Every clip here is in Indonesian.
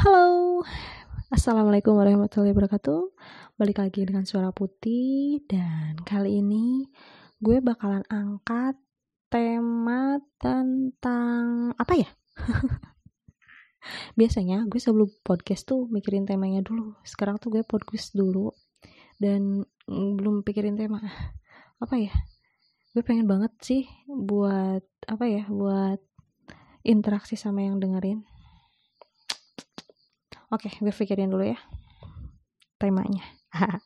Halo, Assalamualaikum warahmatullahi wabarakatuh Balik lagi dengan suara putih Dan kali ini gue bakalan angkat tema tentang apa ya? Biasanya gue sebelum podcast tuh mikirin temanya dulu Sekarang tuh gue podcast dulu Dan belum pikirin tema Apa ya? Gue pengen banget sih buat apa ya? Buat interaksi sama yang dengerin Oke, gue pikirin dulu ya temanya.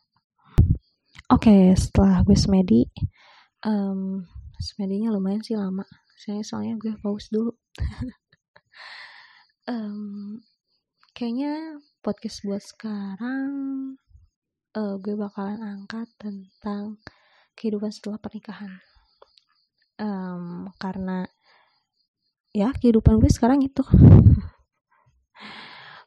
Oke, setelah gue semedi, um, semedinya lumayan sih lama. Saya soalnya gue pause dulu. um, kayaknya podcast buat sekarang uh, gue bakalan angkat tentang kehidupan setelah pernikahan. Um, karena ya kehidupan gue sekarang itu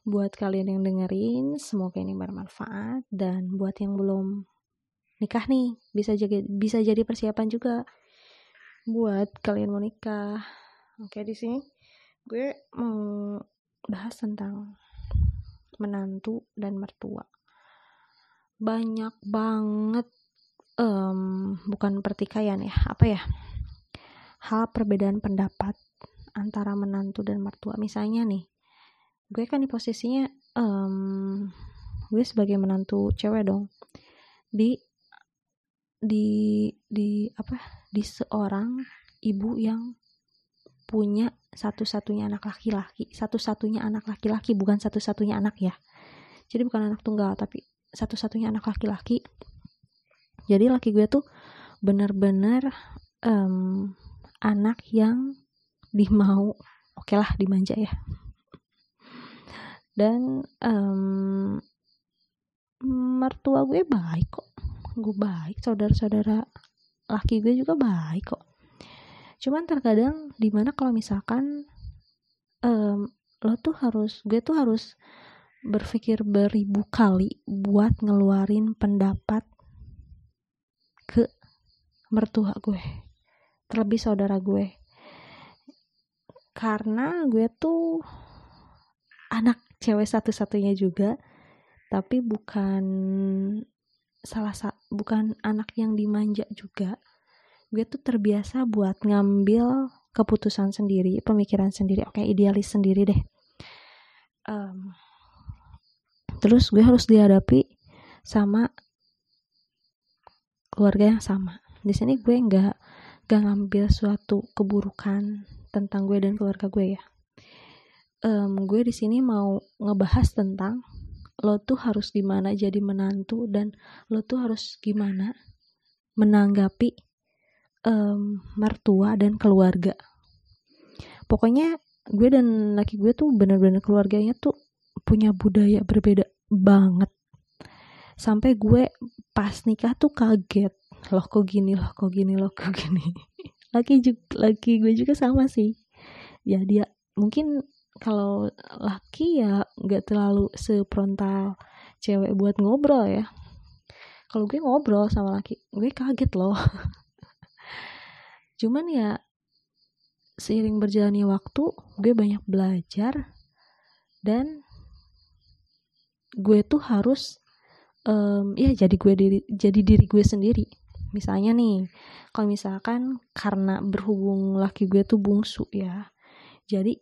buat kalian yang dengerin semoga ini bermanfaat. Dan buat yang belum nikah nih bisa jadi bisa jadi persiapan juga buat kalian mau nikah. Oke di sini gue mau bahas tentang menantu dan mertua. Banyak banget um, bukan pertikaian ya apa ya? Hal perbedaan pendapat antara menantu dan mertua. Misalnya nih gue kan di posisinya um, gue sebagai menantu cewek dong. Di di di apa? Di seorang ibu yang punya satu-satunya anak laki-laki satu-satunya anak laki-laki bukan satu-satunya anak ya. Jadi bukan anak tunggal tapi satu-satunya anak laki-laki. Jadi laki gue tuh bener-bener um, anak yang dimau oke okay lah dimanja ya dan um, mertua gue baik kok. Gue baik saudara-saudara laki gue juga baik kok. Cuman terkadang di mana kalau misalkan um, lo tuh harus gue tuh harus berpikir beribu kali buat ngeluarin pendapat ke mertua gue terlebih saudara gue. Karena gue tuh anak cewek satu-satunya juga tapi bukan salah sa bukan anak yang dimanja juga. Gue tuh terbiasa buat ngambil keputusan sendiri pemikiran sendiri. Oke idealis sendiri deh. Um, terus gue harus dihadapi sama keluarga yang sama. Di sini gue nggak nggak ngambil suatu keburukan tentang gue dan keluarga gue ya um, gue di sini mau ngebahas tentang lo tuh harus gimana jadi menantu dan lo tuh harus gimana menanggapi um, mertua dan keluarga. Pokoknya gue dan laki gue tuh bener-bener keluarganya tuh punya budaya berbeda banget. Sampai gue pas nikah tuh kaget. Loh kok gini, loh kok gini, loh kok gini. laki juga, laki gue juga sama sih. Ya dia mungkin kalau laki ya nggak terlalu seprontal cewek buat ngobrol ya. Kalau gue ngobrol sama laki gue kaget loh. Cuman ya seiring berjalannya waktu gue banyak belajar dan gue tuh harus um, ya jadi gue diri jadi diri gue sendiri. Misalnya nih kalau misalkan karena berhubung laki gue tuh bungsu ya jadi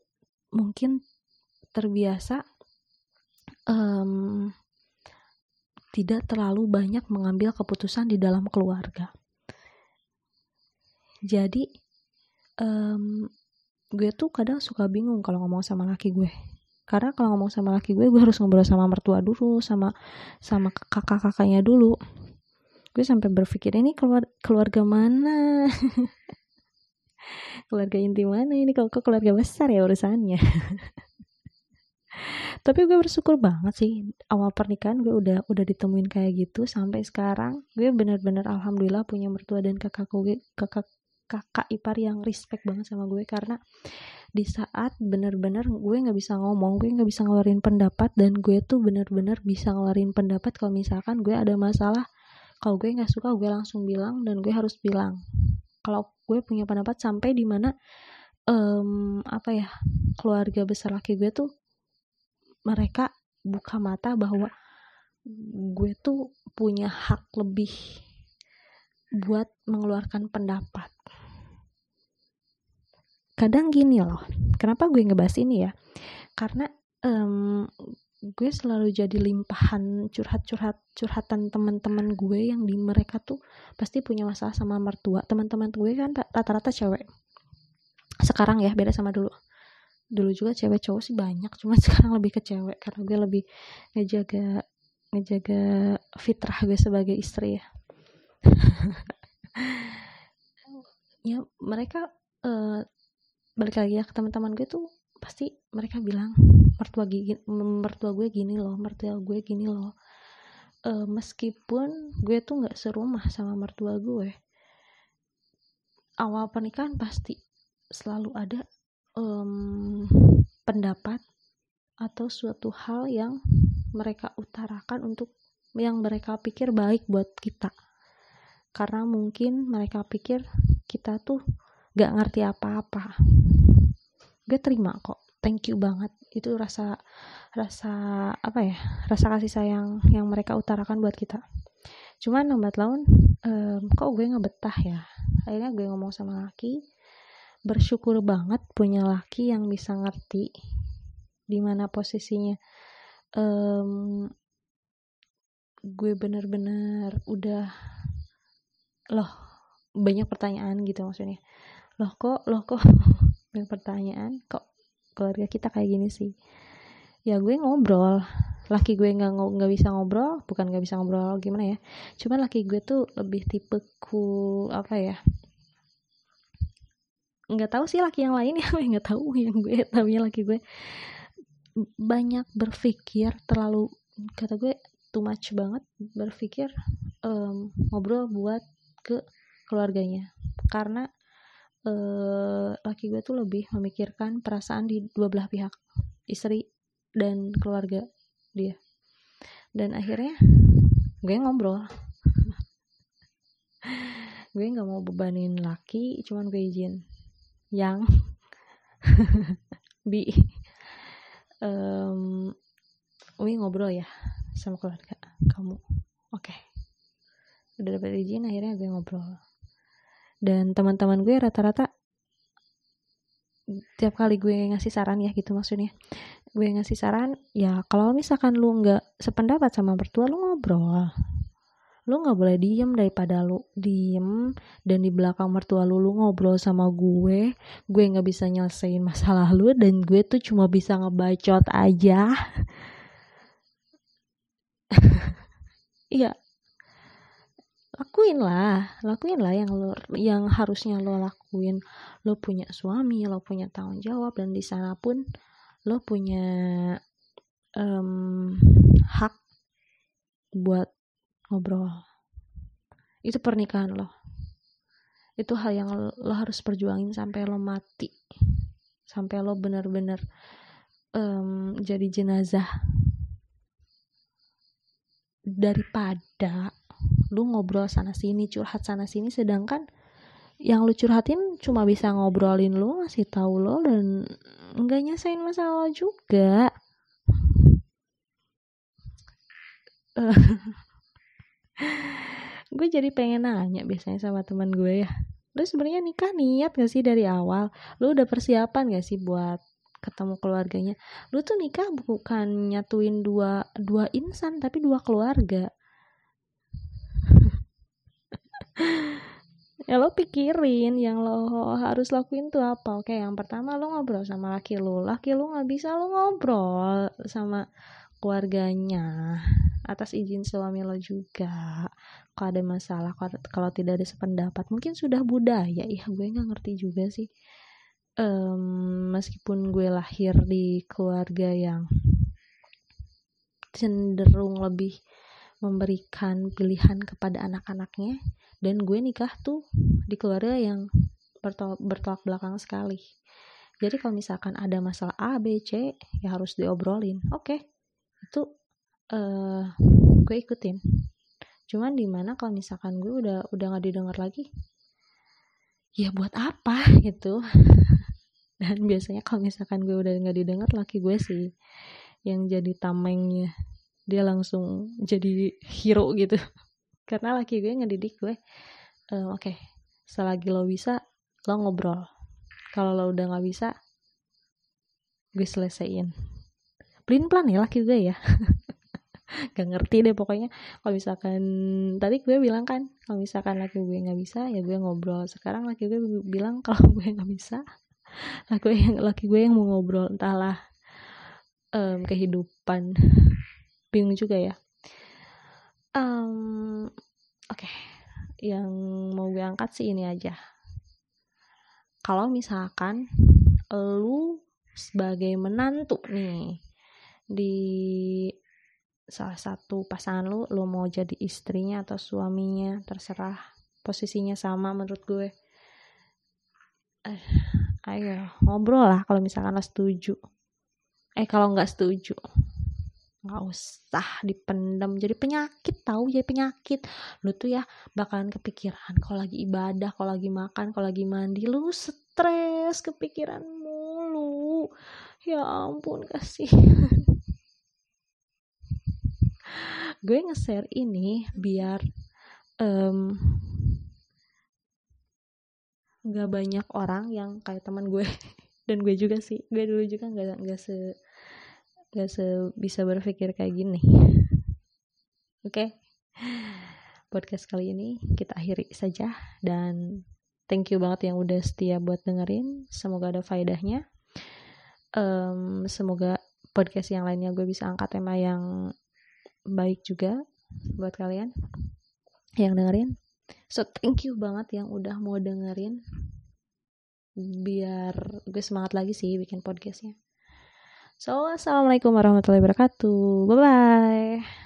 mungkin terbiasa um, tidak terlalu banyak mengambil keputusan di dalam keluarga. Jadi um, gue tuh kadang suka bingung kalau ngomong sama laki gue. Karena kalau ngomong sama laki gue, gue harus ngobrol sama mertua dulu, sama sama kakak-kakaknya dulu. Gue sampai berpikir ini keluar keluarga mana? keluarga inti mana ini? Kok keluarga besar ya urusannya. Tapi gue bersyukur banget sih awal pernikahan gue udah udah ditemuin kayak gitu sampai sekarang. Gue bener-bener alhamdulillah punya mertua dan kakak gue kakak kakak ipar yang respect banget sama gue. Karena di saat bener-bener gue nggak bisa ngomong gue nggak bisa ngeluarin pendapat dan gue tuh bener-bener bisa ngeluarin pendapat. Kalau misalkan gue ada masalah kalau gue nggak suka gue langsung bilang dan gue harus bilang kalau gue punya pendapat sampai di mana um, apa ya keluarga besar laki gue tuh mereka buka mata bahwa gue tuh punya hak lebih buat mengeluarkan pendapat. Kadang gini loh kenapa gue ngebahas ini ya? Karena um, gue selalu jadi limpahan curhat-curhat curhatan teman-teman gue yang di mereka tuh pasti punya masalah sama mertua. Teman-teman gue kan rata-rata cewek. Sekarang ya beda sama dulu. Dulu juga cewek cowok sih banyak cuma sekarang lebih ke cewek karena gue lebih ngejaga ngejaga fitrah gue sebagai istri ya. Ya mereka uh, balik lagi ya ke teman-teman gue tuh pasti mereka bilang mertua gigi mertua gue gini loh mertua gue gini loh. E, meskipun gue tuh nggak serumah sama mertua gue awal pernikahan pasti selalu ada um, pendapat atau suatu hal yang mereka utarakan untuk yang mereka pikir baik buat kita. Karena mungkin mereka pikir kita tuh gak ngerti apa-apa. Gue terima kok thank you banget. Itu rasa rasa apa ya rasa kasih sayang yang mereka utarakan buat kita. Cuman lambat laun um, kok gue nggak betah ya? Akhirnya gue ngomong sama laki bersyukur banget punya laki yang bisa ngerti di mana posisinya. Um, gue bener-bener udah loh banyak pertanyaan gitu maksudnya. Loh kok loh kok banyak pertanyaan kok keluarga kita kayak gini sih. Ya gue ngobrol. Laki gue nggak nggak bisa ngobrol bukan nggak bisa ngobrol gimana ya? Cuman laki gue tuh lebih tipe ku apa ya? Nggak tahu sih laki yang lain ya nggak tahu yang gue tahunya laki gue banyak berpikir terlalu kata gue too much banget berpikir um, ngobrol buat ke keluarganya. Karena uh, laki gue tuh lebih memikirkan perasaan di dua belah pihak istri dan keluarga dia. Dan akhirnya gue ngobrol. Gue nggak mau bebanin laki cuman gue izin. Yang bi um, gue ngobrol ya sama keluarga kamu. Oke. Okay. udah dapat izin akhirnya gue ngobrol dan teman-teman gue rata-rata tiap kali gue ngasih saran ya gitu maksudnya. Gue ngasih saran ya kalau misalkan lu nggak sependapat sama mertua lu ngobrol. Lu nggak boleh diem daripada lu diem dan di belakang mertua lu lu ngobrol sama gue. Gue nggak bisa nyelesain masalah lu dan gue tuh cuma bisa ngebacot aja. Iya lakuin lah lakuin lah yang lo yang harusnya lo lakuin. Lo punya suami lo punya tanggung jawab dan di sana pun lo punya um, hak buat ngobrol. Itu pernikahan lo. Itu hal yang lo harus perjuangin sampai lo mati. Sampai lo benar-benar um, jadi jenazah. Daripada lu ngobrol sana sini curhat sana sini sedangkan yang lu curhatin cuma bisa ngobrolin lu ngasih tahu lo dan nggak nyasain masalah juga. Gue jadi pengen nanya biasanya sama teman gue ya lu sebenarnya nikah niat gak sih dari awal? Lu udah persiapan gak sih buat ketemu keluarganya? Lu tuh nikah bukan nyatuin dua dua insan tapi dua keluarga ya lo pikirin yang lo harus lakuin tuh apa. Oke yang pertama lo ngobrol sama laki lo. Laki lo nggak bisa lo ngobrol sama keluarganya atas izin suami lo juga. Kalau ada masalah kalau tidak ada sependapat mungkin sudah budaya. Ya gue nggak ngerti juga sih. Um, meskipun gue lahir di keluarga yang cenderung lebih memberikan pilihan kepada anak-anaknya dan gue nikah tuh di keluarga yang bertolak, bertolak belakang sekali. Jadi kalau misalkan ada masalah A B C ya harus diobrolin. Oke okay, itu uh, gue ikutin. Cuman di mana kalau misalkan gue udah udah nggak didengar lagi ya buat apa gitu? Dan biasanya kalau misalkan gue udah nggak didengar laki gue sih yang jadi tamengnya dia langsung jadi hero gitu. Karena laki gue ngedidik gue ehm, oke okay, selagi lo bisa lo ngobrol. Kalau lo udah nggak bisa gue selesaiin. Pelin pelan ya laki gue ya. Gak ngerti deh pokoknya. Kalau misalkan tadi gue bilang kan kalau misalkan laki gue nggak bisa ya gue ngobrol. Sekarang laki gue bilang kalau gue nggak bisa laki gue yang laki gue yang mau ngobrol entahlah um, kehidupan bingung juga ya. Um, oke. Okay. yang mau gue angkat sih ini aja. Kalau misalkan lu sebagai menantu nih di salah satu pasangan lu lu mau jadi istrinya atau suaminya terserah posisinya sama menurut gue. Eh, ayo ngobrol lah kalau misalkan lo setuju. Eh kalau nggak setuju nggak usah dipendam jadi penyakit tahu jadi penyakit. Lu tuh ya bakalan kepikiran kalau lagi ibadah kalau lagi makan kalau lagi mandi lu stres kepikiran mulu ya ampun kasih gue nge-share ini biar um, gak banyak orang yang kayak teman gue. Dan gue juga sih. Gue dulu juga nggak nggak se nggak se bisa berpikir kayak gini. Oke. Okay? podcast kali ini kita akhiri saja dan thank you banget yang udah setia buat dengerin. Semoga ada faedahnya. Um, semoga podcast yang lainnya gue bisa angkat tema yang baik juga buat kalian yang dengerin. So thank you banget yang udah mau dengerin. Biar gue semangat lagi sih bikin podcastnya So, assalamualaikum warahmatullahi wabarakatuh. Bye bye.